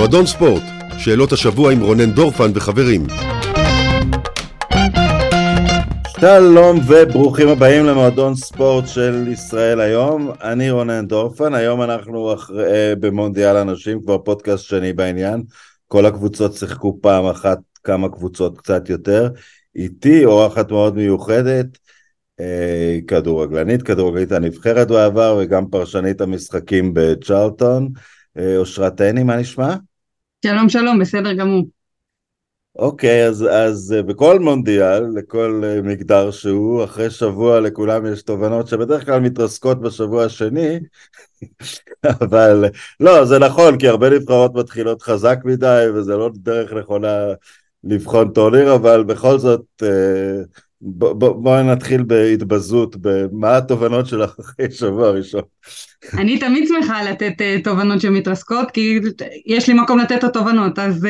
מועדון ספורט, שאלות השבוע עם רונן דורפן וחברים. שלום וברוכים הבאים למועדון ספורט של ישראל היום, אני רונן דורפן, היום אנחנו אחרי, אה, במונדיאל הנשים, כבר פודקאסט שני בעניין, כל הקבוצות שיחקו פעם אחת, כמה קבוצות קצת יותר, איתי אורחת מאוד מיוחדת, אה, כדורגלנית, כדורגלנית הנבחרת בעבר וגם פרשנית המשחקים בצ'רלטון, אה, אושרת עיני, מה נשמע? שלום שלום, בסדר גמור. אוקיי, אז, אז אה, בכל מונדיאל, לכל אה, מגדר שהוא, אחרי שבוע לכולם יש תובנות שבדרך כלל מתרסקות בשבוע השני, אבל לא, זה נכון, כי הרבה נבחרות מתחילות חזק מדי, וזה לא דרך נכונה לבחון טורניר, אבל בכל זאת, אה, בואי בוא, נתחיל בהתבזות, מה התובנות שלך אחרי שבוע ראשון? אני תמיד שמחה לתת uh, תובנות שמתרסקות, כי יש לי מקום לתת את התובנות. אז uh,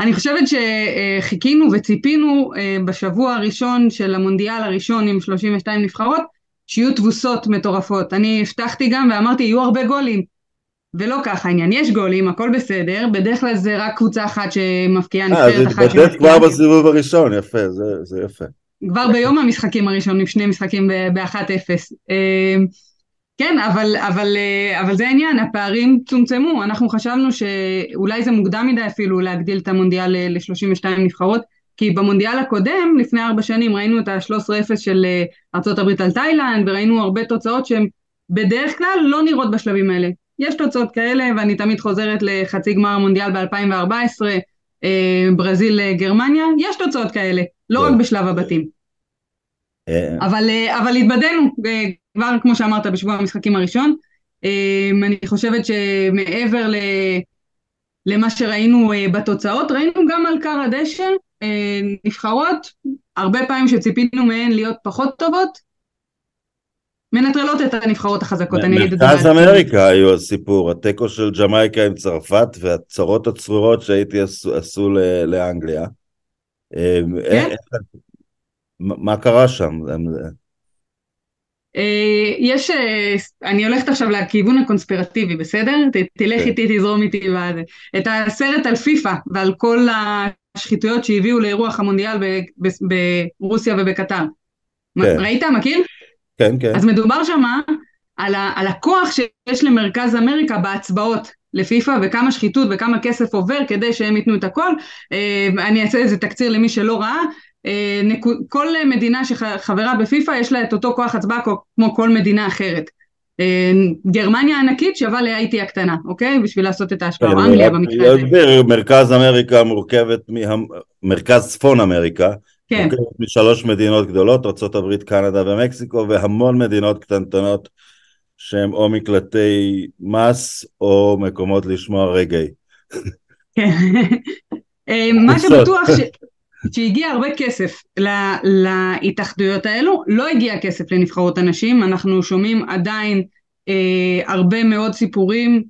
אני חושבת שחיכינו וציפינו uh, בשבוע הראשון של המונדיאל הראשון עם 32 נבחרות, שיהיו תבוסות מטורפות. אני הבטחתי גם ואמרתי, יהיו הרבה גולים. ולא ככה העניין, יש גולים, הכל בסדר, בדרך כלל זה רק קבוצה אחת שמפקיעה נבחרת אחת. אה, זה התבטאת כבר בסיבוב הראשון, יפה, זה, זה יפה. כבר ביום המשחקים הראשונים, שני משחקים ב-1-0. כן, אבל, אבל, אבל זה העניין, הפערים צומצמו, אנחנו חשבנו שאולי זה מוקדם מדי אפילו להגדיל את המונדיאל ל-32 נבחרות, כי במונדיאל הקודם, לפני ארבע שנים, ראינו את ה-13-0 של ארה"ב על תאילנד, וראינו הרבה תוצאות שהן בדרך כלל לא נראות בשלבים האלה. יש תוצאות כאלה, ואני תמיד חוזרת לחצי גמר המונדיאל ב-2014, ברזיל גרמניה, יש תוצאות כאלה, לא רק בשלב הבתים. אבל, אבל התבדינו, כבר כמו שאמרת בשבוע המשחקים הראשון. אני חושבת שמעבר למה שראינו בתוצאות, ראינו גם על קר הדשא נבחרות, הרבה פעמים שציפינו מהן להיות פחות טובות, מנטרלות את הנבחרות החזקות, אני אגיד את זה. מרכז אמריקה היו הסיפור, התיקו של ג'מייקה עם צרפת והצרות הצרורות שהייתי עשו, עשו לאנגליה. כן? מה קרה שם? יש, אני הולכת עכשיו לכיוון הקונספירטיבי, בסדר? תלך כן. איתי, תזרום איתי את הסרט על פיפא ועל כל השחיתויות שהביאו לאירוח המונדיאל ברוסיה ובקטר. כן. ראית? מכיר? כן, כן. אז מדובר שם על, על הכוח שיש למרכז אמריקה בהצבעות לפיפ"א וכמה שחיתות וכמה כסף עובר כדי שהם ייתנו את הכל. אני אעשה איזה תקציר למי שלא ראה. כל מדינה שחברה בפיפ"א יש לה את אותו כוח הצבעה כמו כל מדינה אחרת. גרמניה הענקית שווה להאיטי הקטנה, אוקיי? בשביל לעשות את ההשפעה, או אנגליה במקרה הזה. מרכז אמריקה מורכבת, מרכז צפון אמריקה, כן. מורכבת משלוש מדינות גדולות, ארה"ב, קנדה ומקסיקו, והמון מדינות קטנטנות שהן או מקלטי מס או מקומות לשמוע רגעי. כן. מה שבטוח ש... שהגיע הרבה כסף לה, להתאחדויות האלו, לא הגיע כסף לנבחרות הנשים, אנחנו שומעים עדיין אה, הרבה מאוד סיפורים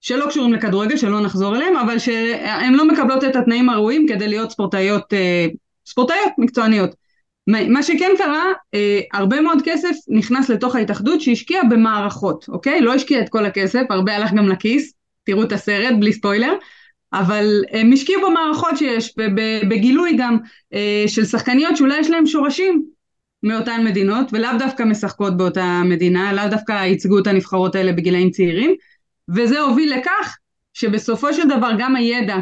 שלא קשורים לכדורגל, שלא נחזור אליהם, אבל שהן לא מקבלות את התנאים הראויים כדי להיות ספורטאיות, אה, ספורטאיות מקצועניות. מה שכן קרה, אה, הרבה מאוד כסף נכנס לתוך ההתאחדות שהשקיע במערכות, אוקיי? לא השקיע את כל הכסף, הרבה הלך גם לכיס, תראו את הסרט בלי ספוילר, אבל הם השקיעו במערכות שיש, בגילוי גם אה, של שחקניות שאולי יש להם שורשים מאותן מדינות, ולאו דווקא משחקות באותה מדינה, לאו דווקא ייצגו את הנבחרות האלה בגילאים צעירים, וזה הוביל לכך שבסופו של דבר גם הידע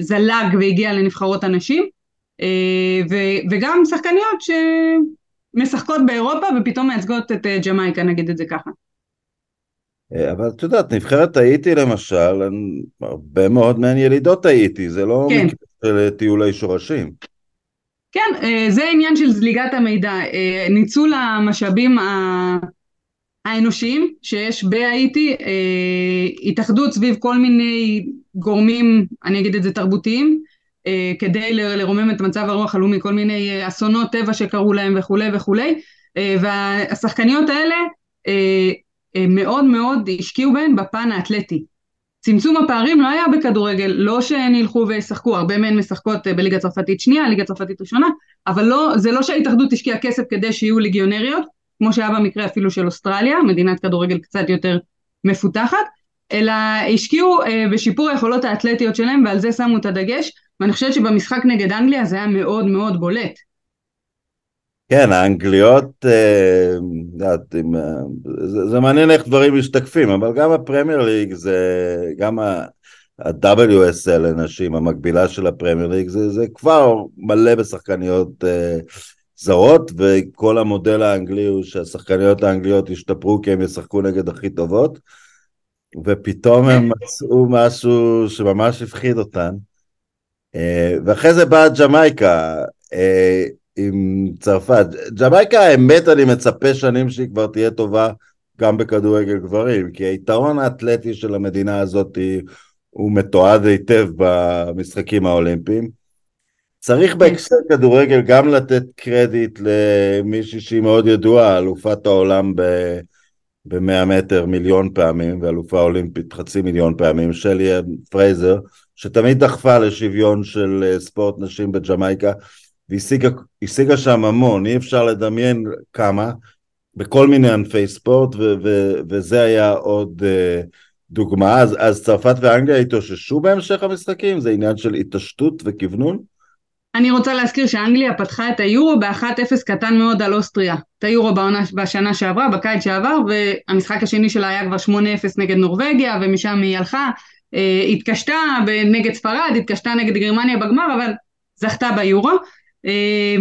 זלג והגיע לנבחרות הנשים, אה, וגם שחקניות שמשחקות באירופה ופתאום מייצגות את ג'מייקה, נגיד את זה ככה. אבל את יודעת, נבחרת האיטי למשל, הרבה מאוד מהן ילידות האיטי, זה לא כן. מקרה של טיולי שורשים. כן, זה עניין של זליגת המידע, ניצול המשאבים האנושיים שיש בהאיטי, התאחדות סביב כל מיני גורמים, אני אגיד את זה תרבותיים, כדי לרומם את מצב הרוח הלאומי, כל מיני אסונות טבע שקרו להם וכולי וכולי, והשחקניות האלה מאוד מאוד השקיעו בהן בפן האתלטי. צמצום הפערים לא היה בכדורגל, לא שהן ילכו וישחקו, הרבה מהן משחקות בליגה צרפתית שנייה, ליגה צרפתית ראשונה, אבל לא, זה לא שההתאחדות השקיעה כסף כדי שיהיו ליגיונריות, כמו שהיה במקרה אפילו של אוסטרליה, מדינת כדורגל קצת יותר מפותחת, אלא השקיעו אה, בשיפור היכולות האתלטיות שלהם ועל זה שמו את הדגש ואני חושבת שבמשחק נגד אנגליה זה היה מאוד מאוד בולט. כן, האנגליות, אה, יודעת, אה, זה, זה מעניין איך דברים משתקפים, אבל גם הפרמייר ליג זה, גם ה-WSL לנשים, המקבילה של הפרמייר ליג, זה, זה כבר מלא בשחקניות אה, זרות, וכל המודל האנגלי הוא שהשחקניות האנגליות ישתפרו כי הם ישחקו נגד הכי טובות, ופתאום הם מצאו משהו שממש הפחיד אותן. אה, ואחרי זה באה ג'מייקה אה, עם צרפת. ג'מייקה, האמת, אני מצפה שנים שהיא כבר תהיה טובה גם בכדורגל גברים, כי היתרון האתלטי של המדינה הזאת הוא מתועד היטב במשחקים האולימפיים. צריך בהקשר כדורגל גם לתת קרדיט למישהי שהיא מאוד ידועה, אלופת העולם ב... ב-100 מטר מיליון פעמים, ואלופה אולימפית חצי מיליון פעמים, שלי פרייזר, שתמיד דחפה לשוויון של אה, ספורט נשים בג'מייקה, והשיגה שם המון, אי אפשר לדמיין כמה, בכל מיני ענפי ספורט, ו- ו- וזה היה עוד אה, דוגמה. אז, אז צרפת ואנגליה התאוששו בהמשך המשחקים? זה עניין של התעשתות וכוונון? אני רוצה להזכיר שאנגליה פתחה את היורו ב-1-0 קטן מאוד על אוסטריה. את היורו בשנה שעברה, בקיץ שעבר, והמשחק השני שלה היה כבר 8-0 נגד נורבגיה, ומשם היא הלכה, אה, התקשתה נגד ספרד, התקשתה נגד גרמניה בגמר, אבל זכתה ביורו. אה,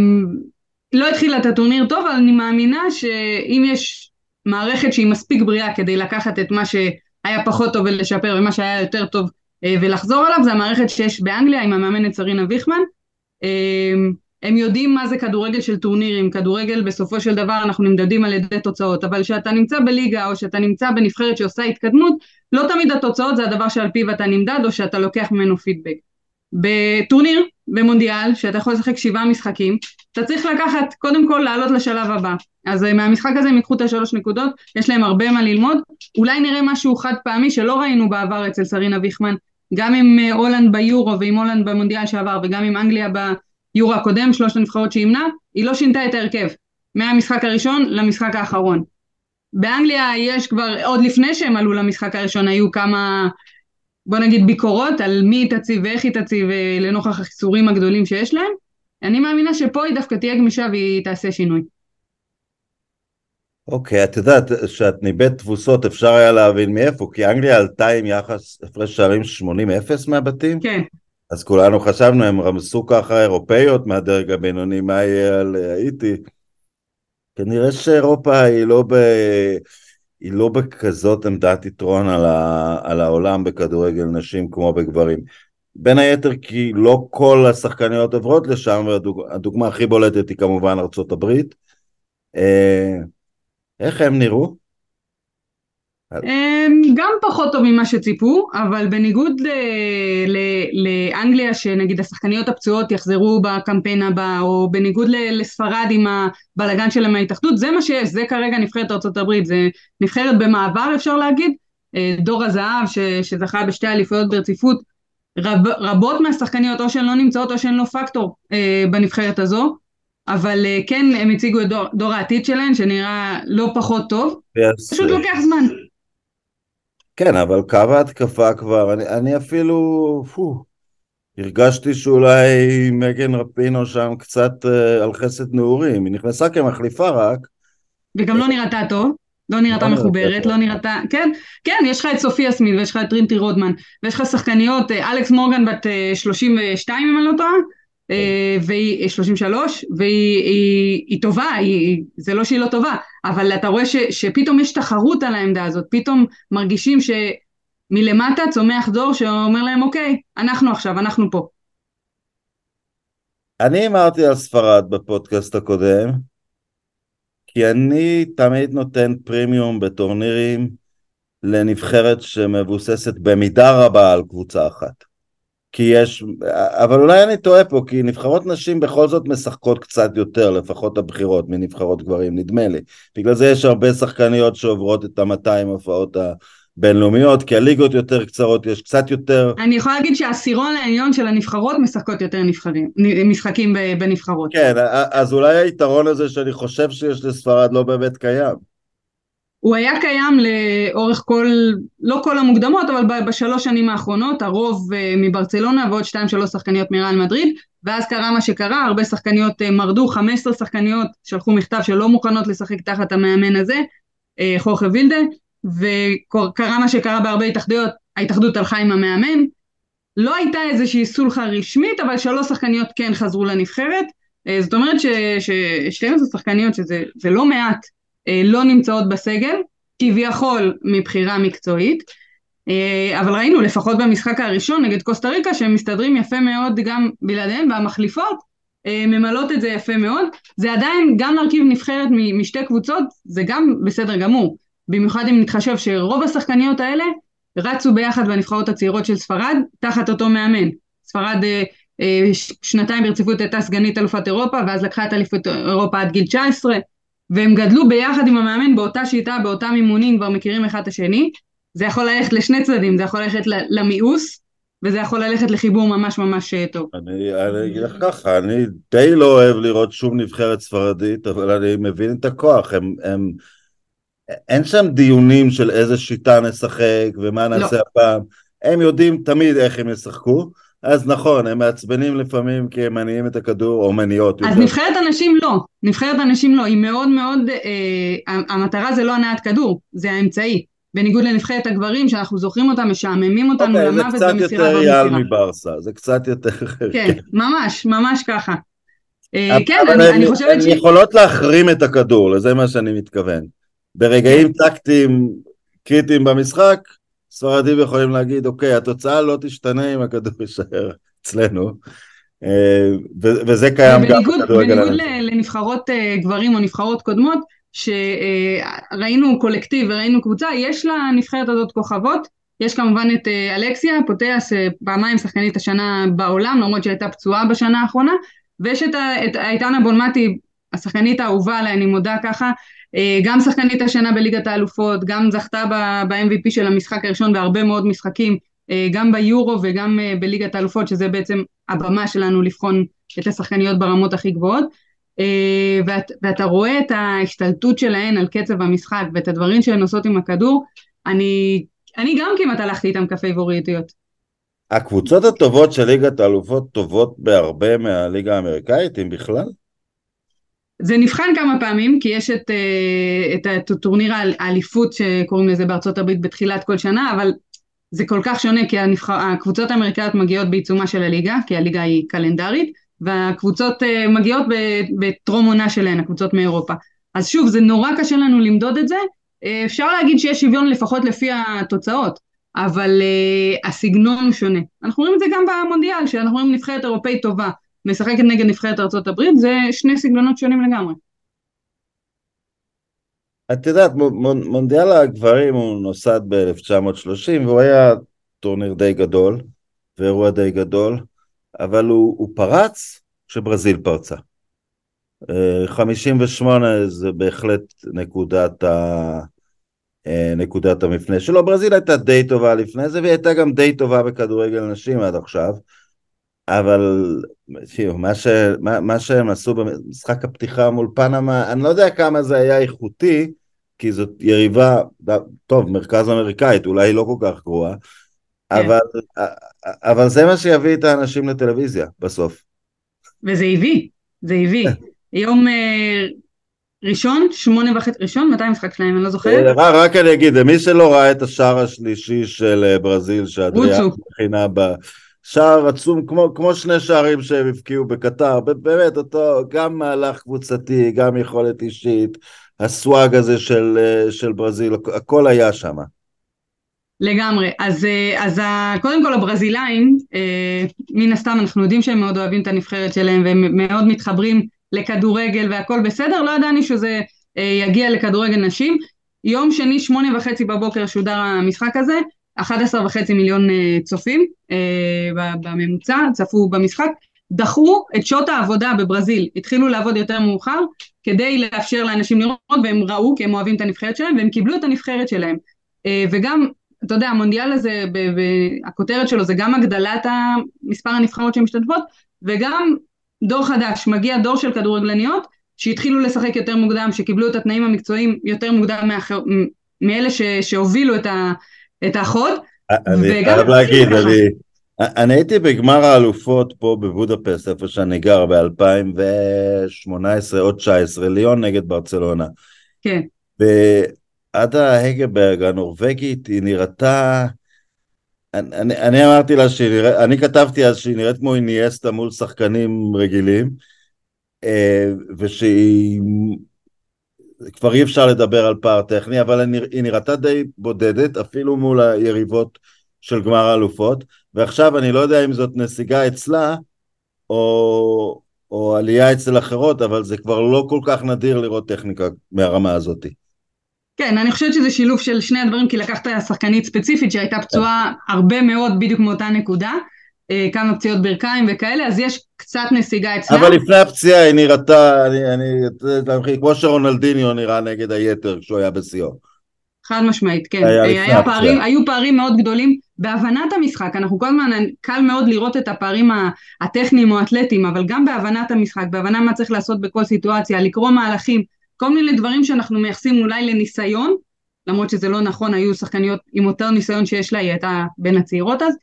לא התחילה את הטורניר טוב, אבל אני מאמינה שאם יש מערכת שהיא מספיק בריאה כדי לקחת את מה שהיה פחות טוב ולשפר, ומה שהיה יותר טוב אה, ולחזור עליו, זה המערכת שיש באנגליה עם המאמנת סרינה ויכמן. אמ, הם יודעים מה זה כדורגל של טורנירים, כדורגל בסופו של דבר אנחנו נמדדים על ידי תוצאות, אבל כשאתה נמצא בליגה או שאתה נמצא בנבחרת שעושה התקדמות, לא תמיד התוצאות זה הדבר שעל פיו אתה נמדד או שאתה לוקח ממנו פידבק. בטורניר, במונדיאל, שאתה יכול לשחק שבעה משחקים, אתה צריך לקחת, קודם כל לעלות לשלב הבא. אז אה, מהמשחק הזה הם ייקחו את השלוש נקודות, יש להם הרבה מה ללמוד, אולי נראה משהו חד פעמי שלא ראינו בעבר אצל סרינה ויכמן, גם עם אה, הולנד ביורו ועם הולנד במונדיאל שעבר וגם עם אנגליה ביורו הקודם, שלושת הנבחרות שימנה, היא לא שינתה את ההרכב מהמשחק הראשון למשחק האחרון. באנגליה יש כבר, עוד לפני שהם עלו למשחק הראשון, היו כמה, בוא נגיד ביקורות על מי היא תציב ואיך היא תציב אה, לנוכח החיסורים הגדולים שיש להם. אני מאמינה שפה היא דווקא תהיה גמישה והיא תעשה שינוי. אוקיי, את יודעת שאת ניבאת תבוסות, אפשר היה להבין מאיפה, כי אנגליה עלתה עם יחס הפרש שערים 80-0 מהבתים? כן. אז כולנו חשבנו, הם רמסו ככה אירופאיות מהדרג הבינוני, מה יהיה על האיטי? כנראה שאירופה היא לא, ב... היא לא בכזאת עמדת יתרון על, ה... על העולם בכדורגל נשים כמו בגברים. בין היתר כי לא כל השחקניות עוברות לשם, והדוגמה הכי בולטת היא כמובן ארצות הברית. אה, איך הם נראו? גם פחות טוב ממה שציפו, אבל בניגוד לאנגליה שנגיד השחקניות הפצועות יחזרו בקמפיין הבא, או בניגוד לספרד עם הבלגן שלהם מההתאחדות, זה מה שיש, זה כרגע נבחרת ארה"ב, זה נבחרת במעבר אפשר להגיד, אה, דור הזהב שזכה בשתי אליפויות ברציפות, רב, רבות מהשחקניות או שהן לא נמצאות או שהן לא פקטור אה, בנבחרת הזו, אבל אה, כן הם הציגו את דור, דור העתיד שלהם שנראה לא פחות טוב, yes. פשוט לוקח זמן. כן, אבל קו ההתקפה כבר, אני, אני אפילו, פו, הרגשתי שאולי מגן רפינו שם קצת uh, על חסד נעורים, היא נכנסה כמחליפה רק. וגם לא נראתה טוב, לא נראתה לא מחוברת, לא נראתה, כן, כן, יש לך את סופיה סמית ויש לך את טרינטי רודמן, ויש לך שחקניות, אה, אלכס מורגן בת 32 אם אני לא טועה, אה, והיא 33, והיא היא, היא טובה, היא, זה לא שהיא לא טובה, אבל אתה רואה ש, שפתאום יש תחרות על העמדה הזאת, פתאום מרגישים שמלמטה צומח דור שאומר להם אוקיי, אנחנו עכשיו, אנחנו פה. אני אמרתי על ספרד בפודקאסט הקודם, כי אני תמיד נותן פרימיום בטורנירים לנבחרת שמבוססת במידה רבה על קבוצה אחת. כי יש, אבל אולי אני טועה פה, כי נבחרות נשים בכל זאת משחקות קצת יותר, לפחות הבחירות, מנבחרות גברים, נדמה לי. בגלל זה יש הרבה שחקניות שעוברות את ה-200 הופעות הבינלאומיות, כי הליגות יותר קצרות, יש קצת יותר... אני יכולה להגיד שהעשירון העליון של הנבחרות משחקות יותר נבחרים, משחקים בנבחרות. כן, אז אולי היתרון הזה שאני חושב שיש לספרד לא באמת קיים. הוא היה קיים לאורך כל, לא כל המוקדמות, אבל בשלוש שנים האחרונות, הרוב אה, מברצלונה ועוד שתיים שלוש שחקניות מריאל מדריד, ואז קרה מה שקרה, הרבה שחקניות אה, מרדו, 15 שחקניות שלחו מכתב שלא מוכנות לשחק תחת המאמן הזה, אה, חורכה וילדה, וקרה מה שקרה בהרבה התאחדויות, ההתאחדות הלכה עם המאמן, לא הייתה איזושהי סולחה רשמית, אבל שלוש שחקניות כן חזרו לנבחרת, זאת אומרת ש-12 שחקניות, שזה לא מעט, לא נמצאות בסגל, כביכול מבחירה מקצועית, אה, אבל ראינו לפחות במשחק הראשון נגד קוסטה ריקה שהם מסתדרים יפה מאוד גם בלעדיהם והמחליפות אה, ממלאות את זה יפה מאוד, זה עדיין גם להרכיב נבחרת משתי קבוצות זה גם בסדר גמור, במיוחד אם נתחשב שרוב השחקניות האלה רצו ביחד בנבחרות הצעירות של ספרד תחת אותו מאמן, ספרד שנתיים ברציפות הייתה סגנית אלופת אירופה ואז לקחה את אליפות אירופה עד גיל 19 והם גדלו ביחד עם המאמן באותה שיטה, באותם אימונים, כבר מכירים אחד את השני. זה יכול ללכת לשני צדדים, זה יכול ללכת למיאוס, וזה יכול ללכת לחיבור ממש ממש אה, טוב. אני, אני אגיד לך ככה, אני די לא אוהב לראות שום נבחרת ספרדית, אבל אני מבין את הכוח, הם... הם... אין שם דיונים של איזה שיטה נשחק ומה לא. נעשה לא. הפעם, הם יודעים תמיד איך הם ישחקו, אז נכון, הם מעצבנים לפעמים כי הם מניעים את הכדור, או מניעות. אז יותר. נבחרת הנשים לא, נבחרת הנשים לא, היא מאוד מאוד, אה, המטרה זה לא הנעת כדור, זה האמצעי. בניגוד לנבחרת הגברים, שאנחנו זוכרים אותם, משעממים אותנו okay, אוקיי, למוות במסירה במסירה. זה קצת יותר יעל מברסה, זה קצת יותר... כן, ממש, ממש ככה. אה, כן, אני, אני חושבת ש... הן יכולות להחרים את הכדור, לזה מה שאני מתכוון. ברגעים כן. טקטיים קריטיים במשחק, ספרדים יכולים להגיד, אוקיי, התוצאה לא תשתנה אם הכדור יישאר אצלנו. אה, וזה קיים גם בכדורגל. בניגוד לנבחרות אה, גברים או נבחרות קודמות, שראינו קולקטיב וראינו קבוצה, יש לנבחרת הזאת כוכבות. יש כמובן את אה, אלכסיה פוטאס, פעמיים שחקנית השנה בעולם, למרות שהייתה פצועה בשנה האחרונה, ויש את איתנה בולמטי, השחקנית האהובה עליי, אני מודה ככה, אה, גם שחקנית השנה בליגת האלופות, גם זכתה ב-MVP של המשחק הראשון בהרבה מאוד משחקים, אה, גם ביורו וגם אה, בליגת האלופות, שזה בעצם הבמה שלנו לבחון את השחקניות ברמות הכי גבוהות. ואת, ואתה רואה את ההשתלטות שלהן על קצב המשחק ואת הדברים שהן עושות עם הכדור, אני, אני גם כמעט הלכתי איתן כפייבוריטיות. הקבוצות הטובות של ליגת האלופות טובות בהרבה מהליגה האמריקאית, אם בכלל? זה נבחן כמה פעמים, כי יש את, אה, את הטורניר האליפות שקוראים לזה בארצות הברית בתחילת כל שנה, אבל זה כל כך שונה כי הנבח... הקבוצות האמריקאיות מגיעות בעיצומה של הליגה, כי הליגה היא קלנדרית, והקבוצות אה, מגיעות בטרום עונה שלהן, הקבוצות מאירופה. אז שוב, זה נורא קשה לנו למדוד את זה, אה, אפשר להגיד שיש שוויון לפחות לפי התוצאות, אבל הסגנון הוא שונה. אנחנו רואים את זה גם במונדיאל, שאנחנו רואים נבחרת אירופאית טובה, משחקת נגד נבחרת הברית, זה שני סגנונות שונים לגמרי. את יודעת, מונדיאל הגברים הוא נוסד ב-1930 והוא היה טורניר די גדול ואירוע די גדול, אבל הוא, הוא פרץ כשברזיל פרצה. 58 אה, זה בהחלט נקודת, ה... אה, נקודת המפנה שלו. ברזיל הייתה די טובה לפני זה והיא הייתה גם די טובה בכדורגל נשים עד עכשיו. אבל תראו, מה, ש, מה, מה שהם עשו במשחק הפתיחה מול פנמה, אני לא יודע כמה זה היה איכותי, כי זאת יריבה, טוב, מרכז אמריקאית, אולי היא לא כל כך גרועה, כן. אבל, אבל זה מה שיביא את האנשים לטלוויזיה בסוף. וזה הביא, זה הביא. יום אה, ראשון, שמונה וחצי, ראשון? מתי המשחק שלהם? אני לא זוכרת. אה, רק אני אגיד, למי שלא ראה את השער השלישי של אה, ברזיל, שאדריאן מכינה ב... שער עצום, כמו, כמו שני שערים שהם הבקיעו בקטר, באמת אותו, גם מהלך קבוצתי, גם יכולת אישית, הסוואג הזה של, אה, של ברזיל, הכל היה שם. לגמרי. אז, אה, אז קודם כל הברזילאים, אה, מן הסתם אנחנו יודעים שהם מאוד אוהבים את הנבחרת שלהם והם מאוד מתחברים לכדורגל והכל בסדר, לא ידענו שזה יגיע לכדורגל נשים. יום שני, שמונה וחצי בבוקר שודר המשחק הזה, 11 וחצי מיליון אה, צופים אה, בממוצע, צפו במשחק, דחו את שעות העבודה בברזיל, התחילו לעבוד יותר מאוחר כדי לאפשר לאנשים לראות והם ראו כי הם אוהבים את הנבחרת שלהם והם קיבלו את הנבחרת שלהם. אה, וגם אתה יודע המונדיאל הזה הכותרת שלו זה גם הגדלת מספר הנבחרות שמשתתפות וגם דור חדש, מגיע דור של כדורגלניות שהתחילו לשחק יותר מוקדם, שקיבלו את התנאים המקצועיים יותר מוקדם מאחר, מאלה ש, שהובילו את, ה, את החוד. אני חייב להגיד, אני, אני הייתי בגמר האלופות פה בבודפסט, איפה שאני גר, ב-2018 או 19, ליון נגד ברצלונה. כן. ועדה הגברג הנורבגית, היא נראתה... אני, אני אמרתי לה שהיא נראית, אני כתבתי אז שהיא נראית כמו איניאסטה מול שחקנים רגילים, אה, ושהיא... כבר אי אפשר לדבר על פער טכני, אבל היא נראתה די בודדת, אפילו מול היריבות של גמר האלופות, ועכשיו אני לא יודע אם זאת נסיגה אצלה, או, או עלייה אצל אחרות, אבל זה כבר לא כל כך נדיר לראות טכניקה מהרמה הזאת. כן, אני חושבת שזה שילוב של שני הדברים, כי לקחת שחקנית ספציפית שהייתה פצועה הרבה מאוד בדיוק מאותה נקודה, אה, כמה פציעות ברכיים וכאלה, אז יש קצת נסיגה אצלה. אבל לפני הפציעה היא נראתה, אני, אני, כמו שרונלדיניו נראה נגד היתר כשהוא היה בשיאו. חד משמעית, כן. היה, היה פערים, היו פערים מאוד גדולים בהבנת המשחק, אנחנו כל הזמן, קל מאוד לראות את הפערים הטכניים או האתלטיים, אבל גם בהבנת המשחק, בהבנה מה צריך לעשות בכל סיטואציה, לקרוא מהלכים, כל מיני דברים שאנחנו מייחסים אולי לניסיון, למרות שזה לא נכון, היו שחקניות עם יותר ניסיון שיש לה, היא הייתה בין הצעירות אז,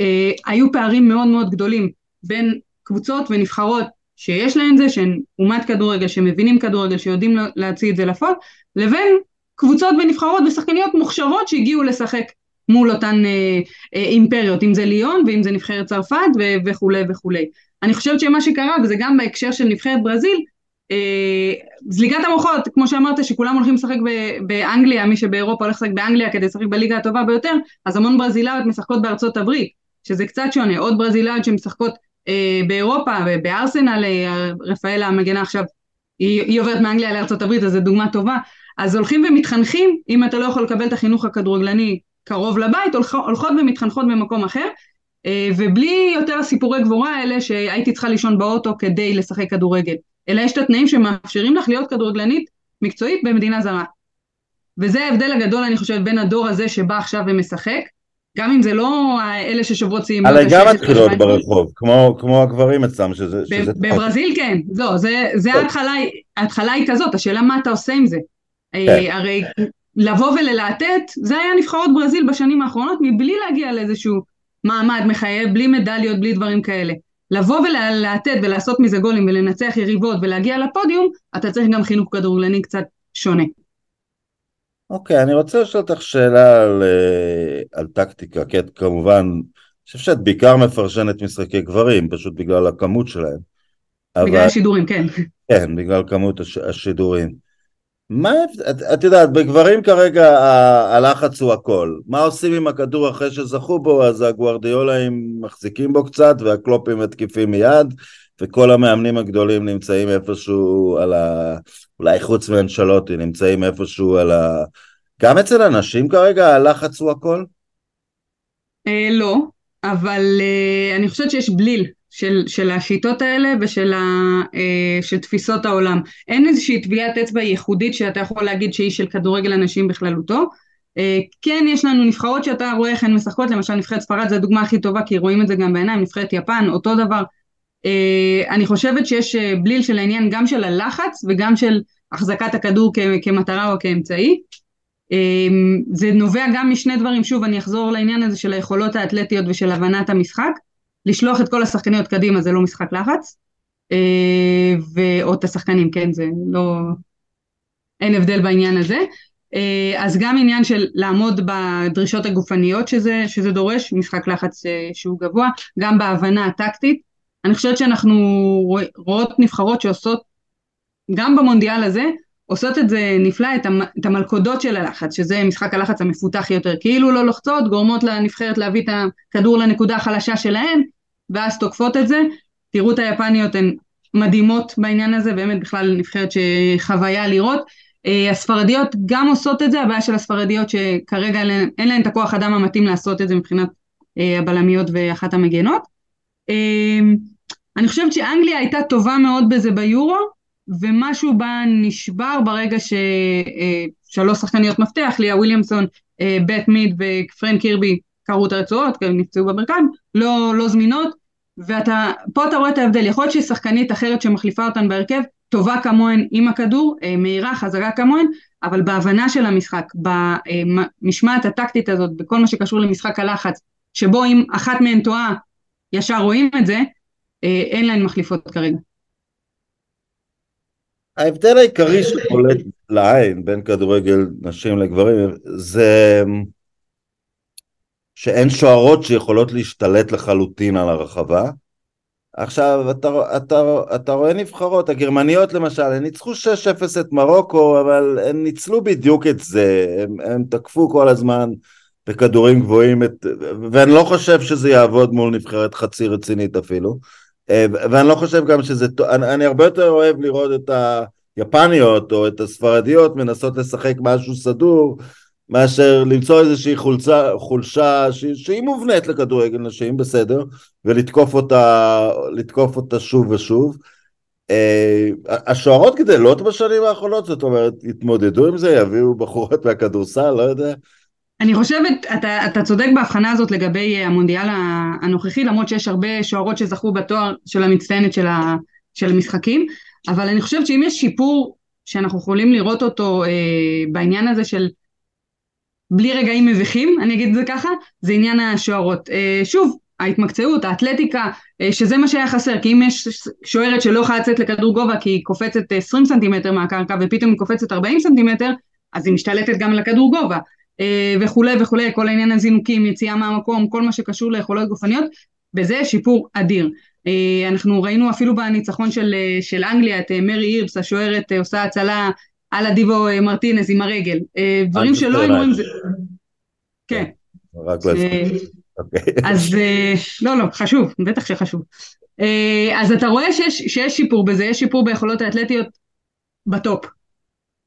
אה, היו פערים מאוד מאוד גדולים בין קבוצות ונבחרות שיש להן זה, שהן אומת כדורגל, שמבינים כדורגל, שיודעים להוציא את זה לפועל, לבין קבוצות ונבחרות ושחקניות מוכשרות שהגיעו לשחק מול אותן אה, אה, אימפריות, אם זה ליון ואם זה נבחרת צרפת ו- וכולי וכולי. אני חושבת שמה שקרה, וזה גם בהקשר של נבחרת ברזיל, אה, זליגת המוחות, כמו שאמרת, שכולם הולכים לשחק באנגליה, מי שבאירופה הולך לשחק באנגליה כדי לשחק בליגה הטובה ביותר, אז המון ברזילאיות משחקות בארצות הברית, שזה קצת שונה, עוד ברזילאיות שמשחקות באירופה, בארסנל, אה, רפאלה המגנה עכשיו, היא, היא עוברת מאנגליה הברית, אז זו דוגמה טובה, אז הולכים ומתחנכים, אם אתה לא יכול לקבל את החינוך הכדורגלני קרוב לבית, הולכות ומתחנכות במקום אחר, אה, ובלי יותר הסיפורי גבורה האלה שהייתי צריכה לישון באוטו כדי לשחק כדורגל. אלא יש את התנאים שמאפשרים לך להיות כדורגלנית מקצועית במדינה זרה. וזה ההבדל הגדול, אני חושבת, בין הדור הזה שבא עכשיו ומשחק, גם אם זה לא אלה ששוברות סיימו. אבל גם מתחילות ברחוב, כמו, כמו הגברים אצלם, שזה... שזה בברזיל טוב. כן, לא, זה, זה ההתחלה, ההתחלה היא כזאת, השאלה מה אתה עושה עם זה. אה, כן. הרי לבוא וללהטט, זה היה נבחרות ברזיל בשנים האחרונות, מבלי להגיע לאיזשהו מעמד מחייב, בלי מדליות, בלי דברים כאלה. לבוא ולהטט ולעשות מזה גולים ולנצח יריבות ולהגיע לפודיום, אתה צריך גם חינוך כדורגלני קצת שונה. אוקיי, אני רוצה לשאול אותך שאלה על, אה, על טקטיקה, כי את כמובן, אני חושב שאת בעיקר מפרשנת משחקי גברים, פשוט בגלל הכמות שלהם. בגלל אבל... השידורים, כן. כן, בגלל כמות הש... השידורים. מה, את, את יודעת, בגברים כרגע הלחץ הוא הכל. מה עושים עם הכדור אחרי שזכו בו? אז הגוארדיולאים מחזיקים בו קצת והקלופים מתקיפים מיד, וכל המאמנים הגדולים נמצאים איפשהו על ה... אולי חוץ מאנשלוטי, נמצאים איפשהו על ה... גם אצל אנשים כרגע הלחץ הוא הכל? אה, לא, אבל אה, אני חושבת שיש בליל של, של השיטות האלה ושל ה, אה, של תפיסות העולם. אין איזושהי טביעת אצבע ייחודית שאתה יכול להגיד שהיא של כדורגל אנשים בכללותו. אה, כן יש לנו נבחרות שאתה רואה איך הן משחקות, למשל נבחרת ספרד זו הדוגמה הכי טובה כי רואים את זה גם בעיניים, נבחרת יפן, אותו דבר. אה, אני חושבת שיש אה, בליל של העניין גם של הלחץ וגם של החזקת הכדור כמטרה או כאמצעי. אה, זה נובע גם משני דברים, שוב אני אחזור לעניין הזה של היכולות האתלטיות ושל הבנת המשחק. לשלוח את כל השחקניות קדימה זה לא משחק לחץ, או את השחקנים, כן, זה לא... אין הבדל בעניין הזה. אז גם עניין של לעמוד בדרישות הגופניות שזה, שזה דורש, משחק לחץ שהוא גבוה, גם בהבנה הטקטית. אני חושבת שאנחנו רואות נבחרות שעושות, גם במונדיאל הזה, עושות את זה נפלא, את המלכודות של הלחץ, שזה משחק הלחץ המפותח יותר, כאילו לא לוחצות, גורמות לנבחרת להביא את הכדור לנקודה החלשה שלהן, ואז תוקפות את זה. תראו את היפניות, הן מדהימות בעניין הזה, באמת בכלל נבחרת שחוויה לראות. אה, הספרדיות גם עושות את זה, הבעיה של הספרדיות שכרגע אין להן את הכוח אדם המתאים לעשות את זה מבחינת אה, הבלמיות ואחת המגנות. אה, אני חושבת שאנגליה הייתה טובה מאוד בזה ביורו, ומשהו בה נשבר ברגע ששלוש שחקניות מפתח, ליה וויליאמסון, בט מיד ופרנק קירבי קרעו את הרצועות, כי הם נפצעו בברכיים, לא, לא זמינות, ופה אתה רואה את ההבדל, יכול להיות ששחקנית אחרת שמחליפה אותן בהרכב טובה כמוהן עם הכדור, מהירה, חזקה כמוהן, אבל בהבנה של המשחק, במשמעת הטקטית הזאת, בכל מה שקשור למשחק הלחץ, שבו אם אחת מהן טועה, ישר רואים את זה, אין להן מחליפות כרגע. ההבדל העיקרי שפולט לעין בין כדורגל נשים לגברים זה שאין שוערות שיכולות להשתלט לחלוטין על הרחבה. עכשיו, אתה, אתה, אתה רואה נבחרות, הגרמניות למשל, הן ניצחו 6-0 את מרוקו, אבל הן ניצלו בדיוק את זה, הם תקפו כל הזמן בכדורים גבוהים, את, ואני לא חושב שזה יעבוד מול נבחרת חצי רצינית אפילו. אה, ואני לא חושב גם שזה, אני, אני הרבה יותר אוהב לראות את היפניות או את הספרדיות מנסות לשחק משהו סדור מאשר למצוא איזושהי חולצה, חולשה שהיא, שהיא מובנית לכדורגל נשים, בסדר, ולתקוף אותה, אותה שוב ושוב. אה, השוערות גדלות בשנים האחרונות, זאת אומרת, יתמודדו עם זה, יביאו בחורות מהכדורסל, לא יודע. אני חושבת, אתה, אתה צודק בהבחנה הזאת לגבי אה, המונדיאל הנוכחי, למרות שיש הרבה שוערות שזכו בתואר של המצטיינת של, ה, של המשחקים, אבל אני חושבת שאם יש שיפור שאנחנו יכולים לראות אותו אה, בעניין הזה של בלי רגעים מביכים, אני אגיד את זה ככה, זה עניין השוערות. אה, שוב, ההתמקצעות, האתלטיקה, אה, שזה מה שהיה חסר, כי אם יש שוערת שלא יכולה לצאת לכדור גובה כי היא קופצת 20 סנטימטר מהקרקע ופתאום היא קופצת 40 סנטימטר, אז היא משתלטת גם לכדור גובה. אה, וכולי וכולי, כל העניין הזינוקים, יציאה מהמקום, כל מה שקשור ליכולות גופניות, בזה שיפור אדיר. אה, אנחנו ראינו אפילו בניצחון של, אה, של אנגליה את מרי הירבס, השוערת עושה הצלה על הדיבו מרטינס עם הרגל. דברים שלא היינו עם זה... כן. רק אוקיי. אז לא, לא, חשוב, בטח שחשוב. אז אתה רואה שיש, שיש שיפור בזה, יש שיפור ביכולות האתלטיות בטופ.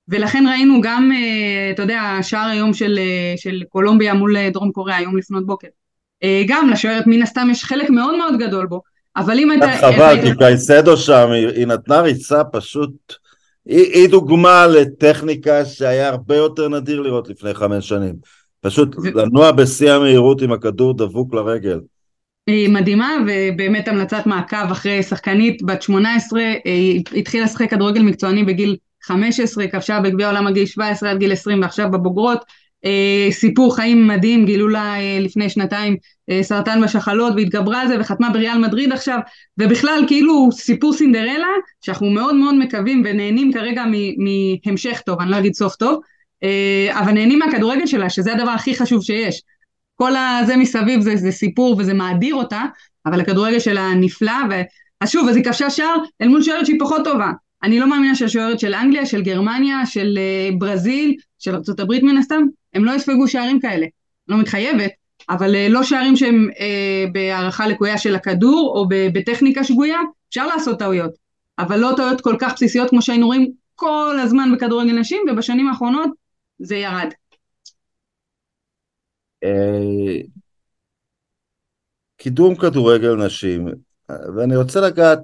ולכן ראינו גם, אה, אתה יודע, השער היום של, אה, של קולומביה מול אה, דרום קוריאה, היום לפנות בוקר. גם לשוערת מן הסתם יש חלק מאוד מאוד גדול בו, אבל אם אתה... חבל, כי קייסדו שם, היא, היא נתנה ריצה פשוט... היא, היא דוגמה לטכניקה שהיה הרבה יותר נדיר לראות לפני חמש שנים. פשוט ו... לנוע בשיא המהירות עם הכדור דבוק לרגל. היא מדהימה, ובאמת המלצת מעקב אחרי שחקנית בת 18, היא התחילה לשחק כדורגל מקצועני בגיל 15, כבשה בגביע העולם עד גיל 17 עד גיל 20 ועכשיו בבוגרות. אה, סיפור חיים מדהים, גילו לה אה, לפני שנתיים אה, סרטן בשחלות והתגברה על זה וחתמה בריאל מדריד עכשיו, ובכלל כאילו סיפור סינדרלה, שאנחנו מאוד מאוד מקווים ונהנים כרגע מהמשך טוב, אני לא אגיד סוף טוב, אה, אבל נהנים מהכדורגל שלה, שזה הדבר הכי חשוב שיש. כל הזה מסביב זה, זה סיפור וזה מאדיר אותה, אבל הכדורגל שלה נפלא, ו... אז שוב, אז היא כבשה שער אל מול שוערת שהיא פחות טובה. אני לא מאמינה שהשוערת של אנגליה, של גרמניה, של uh, ברזיל, של ארה"ב מן הסתם, הם לא יספגו שערים כאלה. לא מתחייבת, אבל uh, לא שערים שהם uh, בהערכה לקויה של הכדור, או בטכניקה שגויה, אפשר לעשות טעויות. אבל לא טעויות כל כך בסיסיות כמו שהיינו רואים כל הזמן בכדורגל נשים, ובשנים האחרונות זה ירד. קידום כדורגל נשים, ואני רוצה לגעת,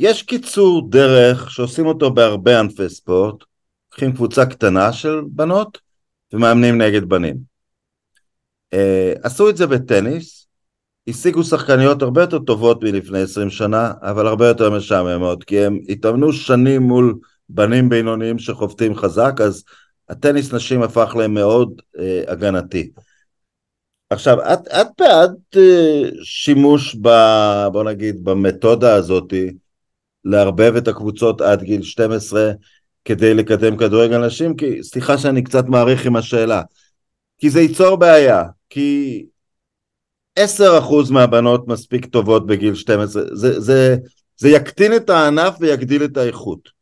יש קיצור דרך שעושים אותו בהרבה ענפי ספורט, לוקחים קבוצה קטנה של בנות ומאמנים נגד בנים. Uh, עשו את זה בטניס, השיגו שחקניות הרבה יותר טובות מלפני 20 שנה, אבל הרבה יותר משעממות, כי הם התאמנו שנים מול בנים בינוניים שחובטים חזק, אז הטניס נשים הפך להם מאוד uh, הגנתי. עכשיו, את, את בעד uh, שימוש ב... בוא נגיד, במתודה הזאתי, לערבב את הקבוצות עד גיל 12 כדי לקדם כדורגל נשים, כי סליחה שאני קצת מעריך עם השאלה, כי זה ייצור בעיה, כי 10% מהבנות מספיק טובות בגיל 12, זה, זה, זה יקטין את הענף ויגדיל את האיכות.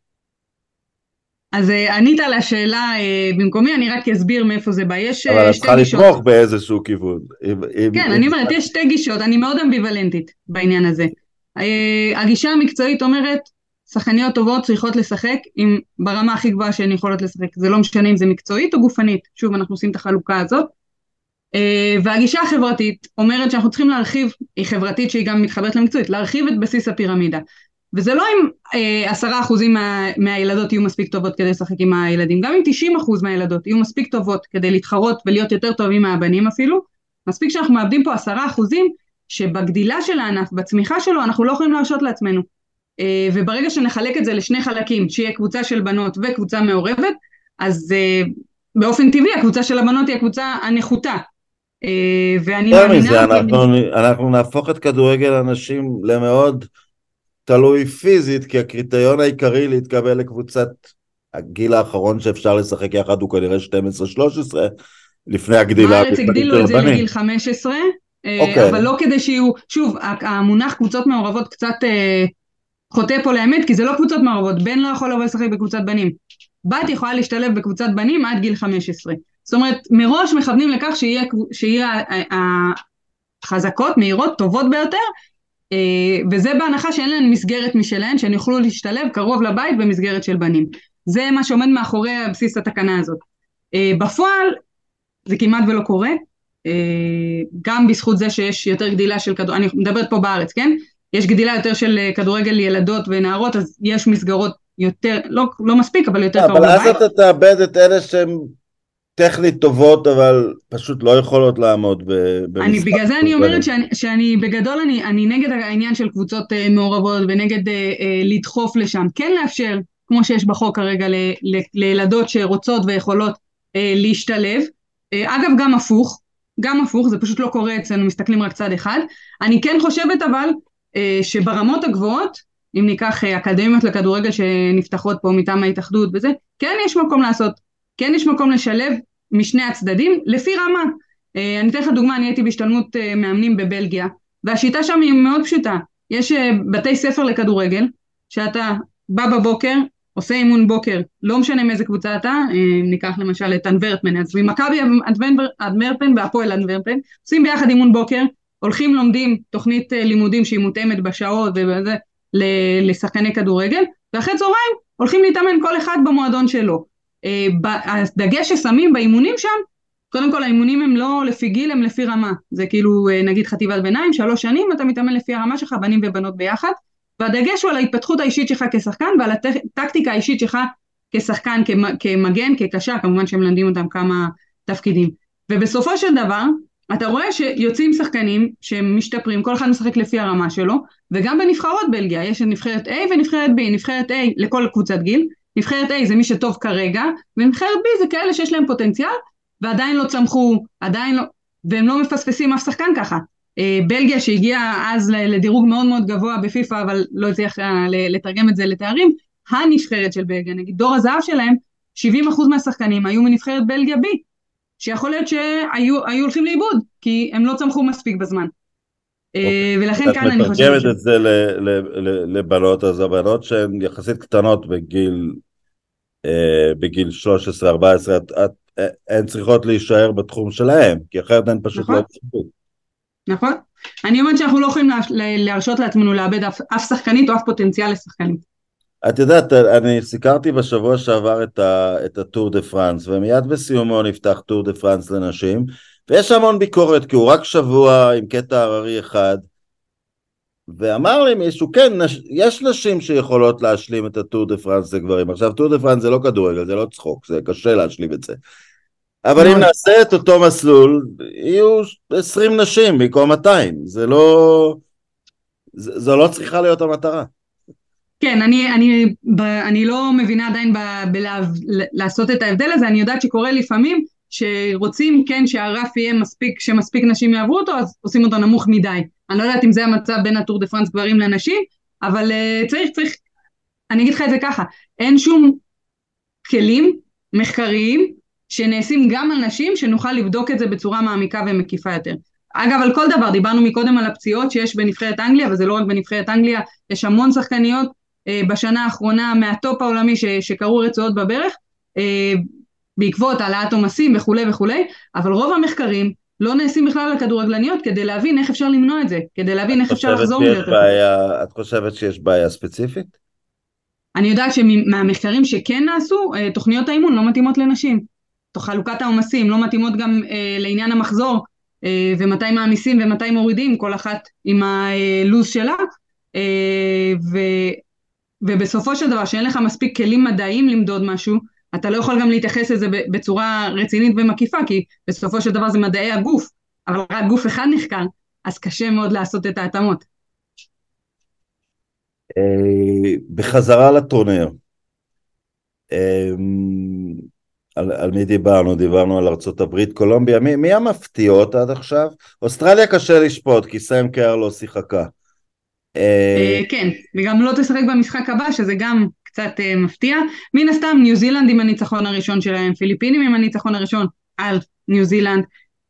אז אה, ענית על השאלה אה, במקומי, אני רק אסביר מאיפה זה בא. יש שתי גישות. אבל את צריכה לתמוך באיזשהו כיוון. כן, אני אומרת, יש שתי גישות, אני מאוד אמביוולנטית בעניין הזה. אה, הגישה המקצועית אומרת, שחקניות טובות צריכות לשחק עם, ברמה הכי גבוהה שהן יכולות לשחק, זה לא משנה אם זה מקצועית או גופנית, שוב אנחנו עושים את החלוקה הזאת. אה, והגישה החברתית אומרת שאנחנו צריכים להרחיב, היא חברתית שהיא גם מתחברת למקצועית, להרחיב את בסיס הפירמידה. וזה לא אם אה, עשרה אחוזים מה, מהילדות יהיו מספיק טובות כדי לשחק עם הילדים, גם אם תשעים אחוז מהילדות יהיו מספיק טובות כדי להתחרות ולהיות יותר טובים מהבנים אפילו, מספיק שאנחנו מאבדים פה עשרה אחוזים שבגדילה של הענף, בצמיחה שלו, אנחנו לא יכולים להרשות לעצמנו. אה, וברגע שנחלק את זה לשני חלקים, שיהיה קבוצה של בנות וקבוצה מעורבת, אז אה, באופן טבעי הקבוצה של הבנות היא הקבוצה הנחותה. ואני מאמינה... מזה, אנחנו, אנחנו נהפוך את כדורגל הנשים למאוד תלוי פיזית, כי הקריטריון העיקרי להתקבל לקבוצת הגיל האחרון שאפשר לשחק יחד הוא כנראה 12-13, לפני הגדילה. בארץ הגדילו את זה לגיל 15, okay. אוקיי. אבל לא כדי שיהיו, שוב, המונח קבוצות מעורבות קצת אה, חוטא פה לאמת, כי זה לא קבוצות מעורבות, בן לא יכול לבוא לשחק בקבוצת בנים. בת יכולה להשתלב בקבוצת בנים עד גיל 15. זאת אומרת, מראש מכוונים לכך שיהיה, שיהיה החזקות, מהירות, טובות ביותר, אה, וזה בהנחה שאין להן מסגרת משלהן, שהן יוכלו להשתלב קרוב לבית במסגרת של בנים. זה מה שעומד מאחורי בסיס התקנה הזאת. אה, בפועל זה כמעט ולא קורה, אה, גם בזכות זה שיש יותר גדילה של כדורגל, אני מדברת פה בארץ, כן? יש גדילה יותר של כדורגל ילדות ונערות, אז יש מסגרות יותר, לא, לא מספיק, אבל יותר קרוב לבית. אבל אז אתה תאבד את אלה שהם טכנית טובות, אבל פשוט לא יכולות לעמוד במשחק. אני, בגלל זה אני אומרת שאני, שאני בגדול, אני, אני נגד העניין של קבוצות uh, מעורבות ונגד uh, uh, לדחוף לשם. כן לאפשר, כמו שיש בחוק כרגע, ל, ל, לילדות שרוצות ויכולות uh, להשתלב. אגב, גם הפוך, גם הפוך, זה פשוט לא קורה אצלנו, מסתכלים רק צד אחד. אני כן חושבת אבל uh, שברמות הגבוהות, אם ניקח uh, אקדמיות לכדורגל שנפתחות פה מטעם ההתאחדות וזה, כן יש מקום לעשות כן יש מקום לשלב משני הצדדים לפי רמה. אה, אני אתן לך דוגמה, אני הייתי בהשתלמות אה, מאמנים בבלגיה, והשיטה שם היא מאוד פשוטה. יש אה, בתי ספר לכדורגל, שאתה בא בבוקר, עושה אימון בוקר, לא משנה מאיזה קבוצה אתה, ניקח למשל את אנוורפן, אז ממכבי אנוורפן והפועל אנוורפן, עושים ביחד אימון בוקר, הולכים לומדים תוכנית לימודים שהיא מותאמת בשעות ובזה לשחקני כדורגל, ואחרי צהריים הולכים להתאמן כל אחד במועדון שלו. הדגש ששמים באימונים שם, קודם כל האימונים הם לא לפי גיל, הם לפי רמה. זה כאילו אה, נגיד חטיבת ביניים, שלוש שנים אתה מתאמן לפי הרמה שלך, בנים ובנות ביחד, והדגש הוא על ההתפתחות האישית שלך כשחקן ועל הטקטיקה האישית שלך כשחקן, כמגן, כקשר, כמובן שהם מלמדים אותם כמה תפקידים. ובסופו של דבר, אתה רואה שיוצאים שחקנים שהם משתפרים, כל אחד משחק לפי הרמה שלו, וגם בנבחרות בלגיה, יש נבחרת A ונבחרת B, נבחרת A לכל קבוצת גיל, נבחרת A זה מי שטוב כרגע, ונבחרת B זה כאלה שיש להם פוטנציאל, ועדיין לא צמחו, עדיין לא, והם לא מפספסים אף שחקן ככה. אה, בלגיה שהגיעה אז לדירוג מאוד מאוד גבוה בפיפ"א, אבל לא הצליחה לתרגם את זה לתארים, הנבחרת של בלגיה, נגיד דור הזהב שלהם, 70% מהשחקנים היו מנבחרת בלגיה B, שיכול להיות שהיו הולכים לאיבוד, כי הם לא צמחו מספיק בזמן. אה, אוקיי. ולכן כאן אני חושבת... את מתרגמת את זה לבנות, אז הבנות שהן יחסית קטנות בגיל אה, בגיל 13-14, הן צריכות להישאר בתחום שלהן, כי אחרת הן פשוט נכון. לא יצטרכו. נכון. אני אומרת שאנחנו לא יכולים להרשות לעצמנו לאבד אף, אף שחקנית או אף פוטנציאל לשחקנית. את יודעת, אני סיקרתי בשבוע שעבר את, ה, את הטור דה פרנס, ומיד בסיומו נפתח טור דה פרנס לנשים, ויש המון ביקורת, כי הוא רק שבוע עם קטע הררי אחד, ואמר לי מישהו, כן, נש... יש נשים שיכולות להשלים את הטור דה פרנס לגברים. עכשיו, טור דה פרנס זה לא כדורגל, זה לא צחוק, זה קשה להשלים את זה. אבל אם נעשה את אותו מסלול, יהיו 20 נשים במקום 200, זה לא... זו לא צריכה להיות המטרה. כן, אני, אני, ב, אני לא מבינה עדיין בלעשות את ההבדל הזה, אני יודעת שקורה לפעמים שרוצים, כן, שהרף יהיה מספיק, שמספיק נשים יעברו אותו, אז עושים אותו נמוך מדי. אני לא יודעת אם זה המצב בין הטור דה פרנס גברים לנשים, אבל uh, צריך, צריך, אני אגיד לך את זה ככה, אין שום כלים מחקריים שנעשים גם על נשים שנוכל לבדוק את זה בצורה מעמיקה ומקיפה יותר. אגב, על כל דבר, דיברנו מקודם על הפציעות שיש בנבחרת אנגליה, וזה לא רק בנבחרת אנגליה, יש המון שחקניות uh, בשנה האחרונה מהטופ העולמי ש, שקרו רצועות בברך, uh, בעקבות העלאת עומסים וכולי וכולי, אבל רוב המחקרים לא נעשים בכלל על כדורגלניות כדי להבין איך אפשר למנוע את זה, כדי להבין איך אפשר לחזור מזה. את חושבת שיש בעיה ספציפית? אני יודעת שמהמחקרים שכן נעשו, אה, תוכניות האימון לא מתאימות לנשים. חלוקת העומסים לא מתאימות גם אה, לעניין המחזור, אה, ומתי מעמיסים ומתי מורידים, כל אחת עם הלו"ז שלה. אה, ו, ובסופו של דבר, שאין לך מספיק כלים מדעיים למדוד משהו, אתה לא יכול גם להתייחס לזה בצורה רצינית ומקיפה, כי בסופו של דבר זה מדעי הגוף, אבל רק גוף אחד נחקר, אז קשה מאוד לעשות את ההתאמות. בחזרה לטורניר. על, על מי דיברנו? דיברנו על ארה"ב, קולומביה, מי, מי המפתיעות עד עכשיו? אוסטרליה קשה לשפוט, כי סיים קר לא שיחקה. אה, כן, וגם לא תשחק במשחק הבא, שזה גם קצת אה, מפתיע. מן הסתם, ניו זילנד עם הניצחון הראשון שלהם, פיליפינים עם הניצחון הראשון על ניו זילנד.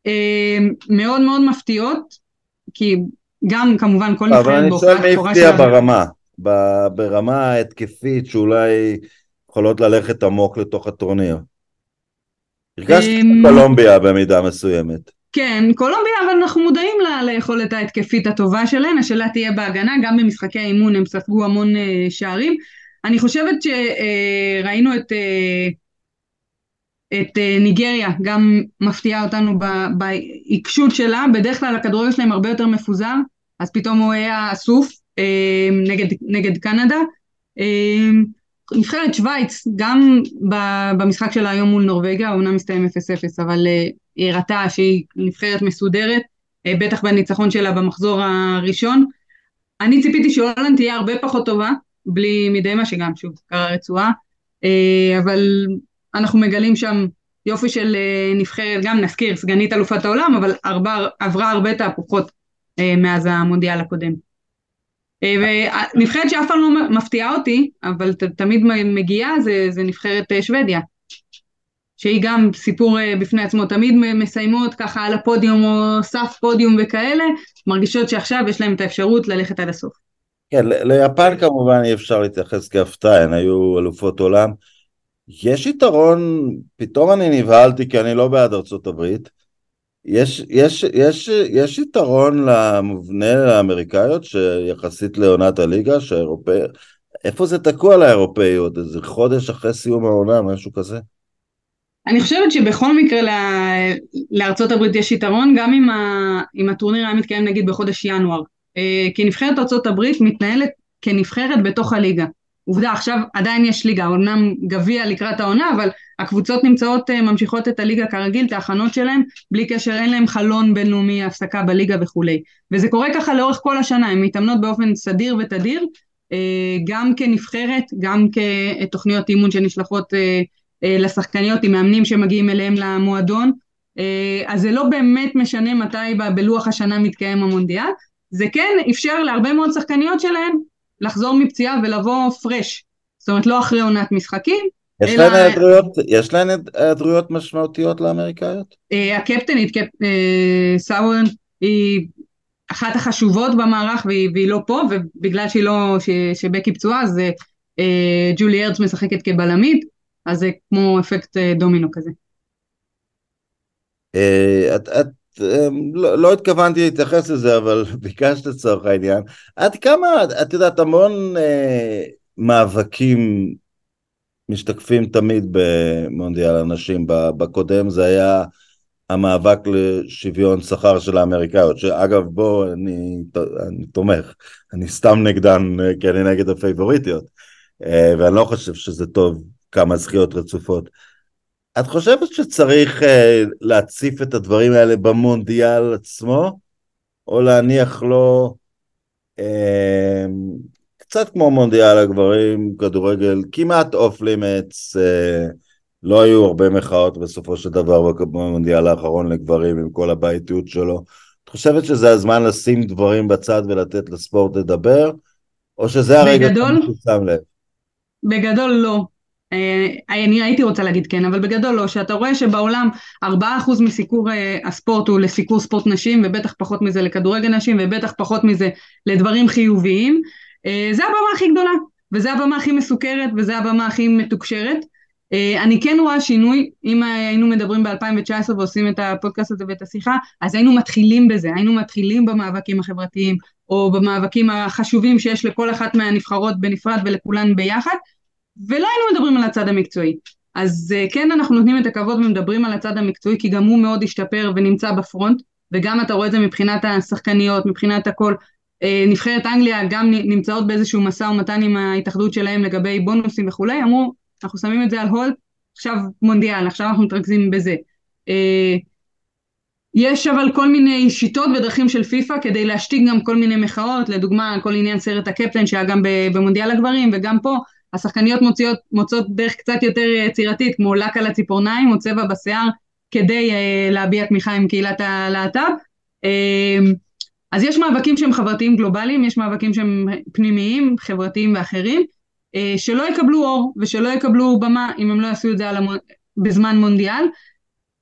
אה, מאוד מאוד מפתיעות, כי גם כמובן כל נבחרת. אבל אני שואל מי הפתיע ברמה, ברמה ההתקפית שאולי יכולות ללכת עמוק לתוך הטורניר. הרגשתי קולומביה במידה מסוימת. כן, קולומביה, אבל אנחנו מודעים ל- ליכולת ההתקפית הטובה שלהן, השאלה תהיה בהגנה, גם במשחקי האימון הם ספגו המון uh, שערים. אני חושבת שראינו uh, את, uh, את ניגריה, גם מפתיעה אותנו בעיקשות שלה, בדרך כלל הכדורגל שלהם הרבה יותר מפוזר, אז פתאום הוא היה אסוף נגד, נגד קנדה. נבחרת שווייץ, גם במשחק שלה היום מול נורבגיה, העונה מסתיים 0-0, אבל אה, הראתה שהיא נבחרת מסודרת, אה, בטח בניצחון שלה במחזור הראשון. אני ציפיתי שהולנד תהיה הרבה פחות טובה, בלי מדי מה שגם שוב קרה רצועה, אה, אבל אנחנו מגלים שם יופי של נבחרת, גם נזכיר, סגנית אלופת העולם, אבל עברה הרבה תהפוכות מאז המונדיאל הקודם. אה, ונבחרת שאף פעם לא מפתיעה אותי, אבל תמיד מגיעה, זה, זה נבחרת אה, שוודיה. שהיא גם סיפור אה, בפני עצמו, תמיד מסיימות ככה על הפודיום או סף פודיום וכאלה, מרגישות שעכשיו יש להם את האפשרות ללכת עד הסוף. כן, ליפן כמובן אי אפשר להתייחס כהפתעה, הן היו אלופות עולם. יש יתרון, פתאום אני נבהלתי כי אני לא בעד ארצות הברית, יש, יש, יש, יש יתרון למובנה האמריקאיות שיחסית לעונת הליגה, שהאירופאי... איפה זה תקוע לאירופאיות? איזה חודש אחרי סיום העונה, משהו כזה? אני חושבת שבכל מקרה לה... לארצות הברית יש יתרון, גם אם, ה... אם הטורניר היה מתקיים נגיד בחודש ינואר. אה, כי נבחרת ארצות הברית מתנהלת כנבחרת בתוך הליגה. עובדה, עכשיו עדיין יש ליגה, אמנם גביע לקראת העונה, אבל הקבוצות נמצאות, אה, ממשיכות את הליגה כרגיל, את ההכנות שלהם, בלי קשר, אין להם חלון בינלאומי, הפסקה בליגה וכולי. וזה קורה ככה לאורך כל השנה, הן מתאמנות באופן סדיר ותדיר, אה, גם כנבחרת, גם כתוכניות אימון שנשלחות אה, לשחקניות עם מאמנים שמגיעים אליהם למועדון, אז זה לא באמת משנה מתי בלוח השנה מתקיים המונדיאל, זה כן אפשר להרבה מאוד שחקניות שלהם לחזור מפציעה ולבוא פרש, זאת אומרת לא אחרי עונת משחקים, יש אלא... להן היעדרויות, יש להן היעדרויות משמעותיות לאמריקאיות? Uh, הקפטנית, קפ... uh, סאורן, היא אחת החשובות במערך והיא, והיא לא פה, ובגלל שהיא לא, ש, שבקי פצועה, אז uh, ג'ולי ארץ משחקת כבלמית, אז זה כמו אפקט uh, דומינו כזה. Uh, את, את לא, לא התכוונתי להתייחס לזה, אבל ביקשת לצורך העניין. עד כמה, את יודעת, המון אה, מאבקים משתקפים תמיד במונדיאל הנשים. בקודם זה היה המאבק לשוויון שכר של האמריקאיות, שאגב, בוא, אני, אני תומך, אני סתם נגדן, כי אני נגד הפייבוריטיות, אה, ואני לא חושב שזה טוב כמה זכיות רצופות. את חושבת שצריך uh, להציף את הדברים האלה במונדיאל עצמו, או להניח לו uh, קצת כמו מונדיאל הגברים, כדורגל, כמעט אוף לימץ, uh, לא היו הרבה מחאות בסופו של דבר במונדיאל האחרון לגברים עם כל הבעייתיות שלו. את חושבת שזה הזמן לשים דברים בצד ולתת לספורט לדבר, או שזה הרגע שאתה שם לב? בגדול לא. אה, אני הייתי רוצה להגיד כן, אבל בגדול לא, שאתה רואה שבעולם 4% מסיקור אה, הספורט הוא לסיקור ספורט נשים, ובטח פחות מזה לכדורגל נשים, ובטח פחות מזה לדברים חיוביים, אה, זה הבמה הכי גדולה, וזה הבמה הכי מסוכרת, וזה הבמה הכי מתוקשרת. אני כן רואה שינוי, אם היינו מדברים ב-2019 ועושים את הפודקאסט הזה ואת השיחה, אז היינו מתחילים בזה, היינו מתחילים במאבקים החברתיים, או במאבקים החשובים שיש לכל אחת מהנבחרות בנפרד ולכולן ביחד, ולא היינו מדברים על הצד המקצועי. אז אה, כן אנחנו נותנים את הכבוד ומדברים על הצד המקצועי כי גם הוא מאוד השתפר ונמצא בפרונט וגם אתה רואה את זה מבחינת השחקניות, מבחינת הכל. אה, נבחרת אנגליה גם נמצאות באיזשהו משא ומתן עם ההתאחדות שלהם לגבי בונוסים וכולי, אמרו אנחנו שמים את זה על הולד, עכשיו מונדיאל, עכשיו אנחנו מתרכזים בזה. אה, יש אבל כל מיני שיטות ודרכים של פיפ"א כדי להשתיק גם כל מיני מחאות, לדוגמה כל עניין סרט הקפטן שהיה גם במונדיאל הגברים וגם פה השחקניות מוציאות, מוצאות דרך קצת יותר יצירתית כמו לק על הציפורניים או צבע בשיער כדי uh, להביע תמיכה עם קהילת הלהט"ב. Uh, אז יש מאבקים שהם חברתיים גלובליים, יש מאבקים שהם פנימיים, חברתיים ואחרים, uh, שלא יקבלו אור ושלא יקבלו במה אם הם לא יעשו את זה המונ... בזמן מונדיאל.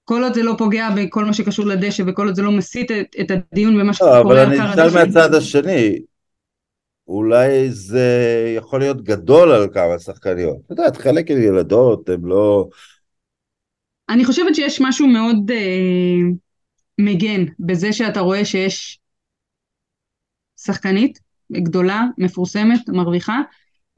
כל עוד זה לא פוגע בכל מה שקשור לדשא וכל עוד זה לא מסיט את, את הדיון במה שקורה הדשא. אבל אני אשאל מהצד השני, אולי זה יכול להיות גדול על כמה שחקניות. את יודעת, חלק עם ילדות, הם לא... אני חושבת שיש משהו מאוד אה, מגן בזה שאתה רואה שיש שחקנית גדולה, מפורסמת, מרוויחה,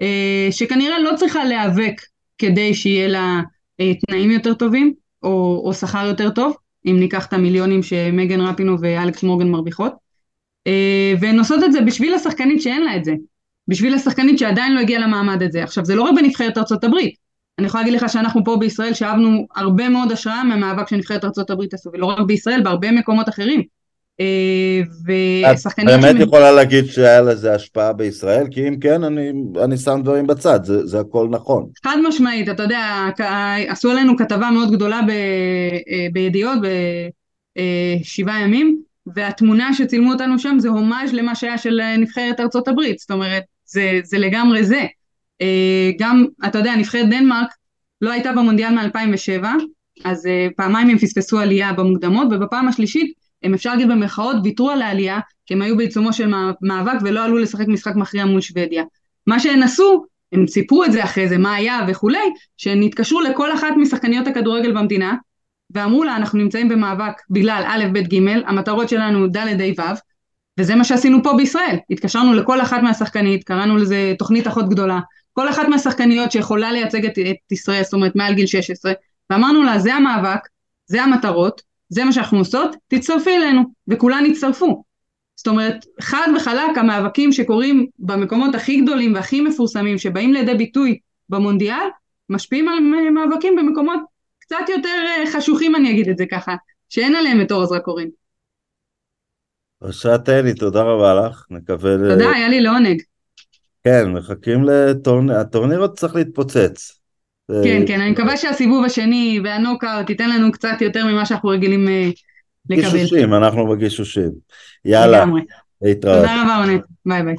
אה, שכנראה לא צריכה להיאבק כדי שיהיה לה אה, תנאים יותר טובים, או, או שכר יותר טוב, אם ניקח את המיליונים שמגן רפינו ואלכס מורגן מרוויחות, והן עושות את זה בשביל השחקנית שאין לה את זה, בשביל השחקנית שעדיין לא הגיעה למעמד את זה. עכשיו זה לא רק בנבחרת ארצות הברית, אני יכולה להגיד לך שאנחנו פה בישראל שאבנו הרבה מאוד השראה מהמאבק שנבחרת ארצות הברית עשו, ולא רק בישראל, בהרבה מקומות אחרים. אה, ושחקנית... את באמת יכולה להגיד שהיה לזה השפעה בישראל? כי אם כן, אני, אני שם דברים בצד, זה, זה הכל נכון. חד משמעית, אתה יודע, עשו עלינו כתבה מאוד גדולה ב, אה, בידיעות בשבעה ימים, והתמונה שצילמו אותנו שם זה הומאז' למה שהיה של נבחרת ארצות הברית, זאת אומרת, זה, זה לגמרי זה. אה, גם, אתה יודע, נבחרת דנמרק לא הייתה במונדיאל מ-2007, אז פעמיים הם פספסו עלייה במוקדמות, ובפעם השלישית הם אפשר להגיד במרכאות ויתרו על העלייה כי הם היו בעיצומו של מאבק ולא עלו לשחק משחק מכריע מול שוודיה. מה שהן עשו, הם סיפרו את זה אחרי זה, מה היה וכולי, שהן התקשרו לכל אחת משחקניות הכדורגל במדינה ואמרו לה אנחנו נמצאים במאבק בגלל א', ב', ג', המטרות שלנו ד', ה', ו', וזה מה שעשינו פה בישראל, התקשרנו לכל אחת מהשחקנית, קראנו לזה תוכנית אחות גדולה, כל אחת מהשחקניות שיכולה לייצג את, את ישראל, זאת אומרת מעל גיל 16, ואמרנו לה זה המאבק, זה המטרות, זה מה שאנחנו עושות, תצטרפי אלינו, וכולן יצטרפו. זאת אומרת, חד וחלק המאבקים שקורים במקומות הכי גדולים והכי מפורסמים שבאים לידי ביטוי במונדיאל, משפיעים על מאבקים במקומות קצת יותר אה, חשוכים אני אגיד את זה ככה, שאין עליהם את אור הזרקורים. אושרת אלי, תודה רבה לך, נקווה... תודה, היה לי לעונג. כן, מחכים לטורניר, הטורניר עוד צריך להתפוצץ. כן, כן, אני מקווה שהסיבוב השני והנוקאוט תיתן לנו קצת יותר ממה שאנחנו רגילים אה, לקבל. גישושים, אנחנו בגישושים. יאללה, להתראות. תודה רבה רונית, ביי ביי.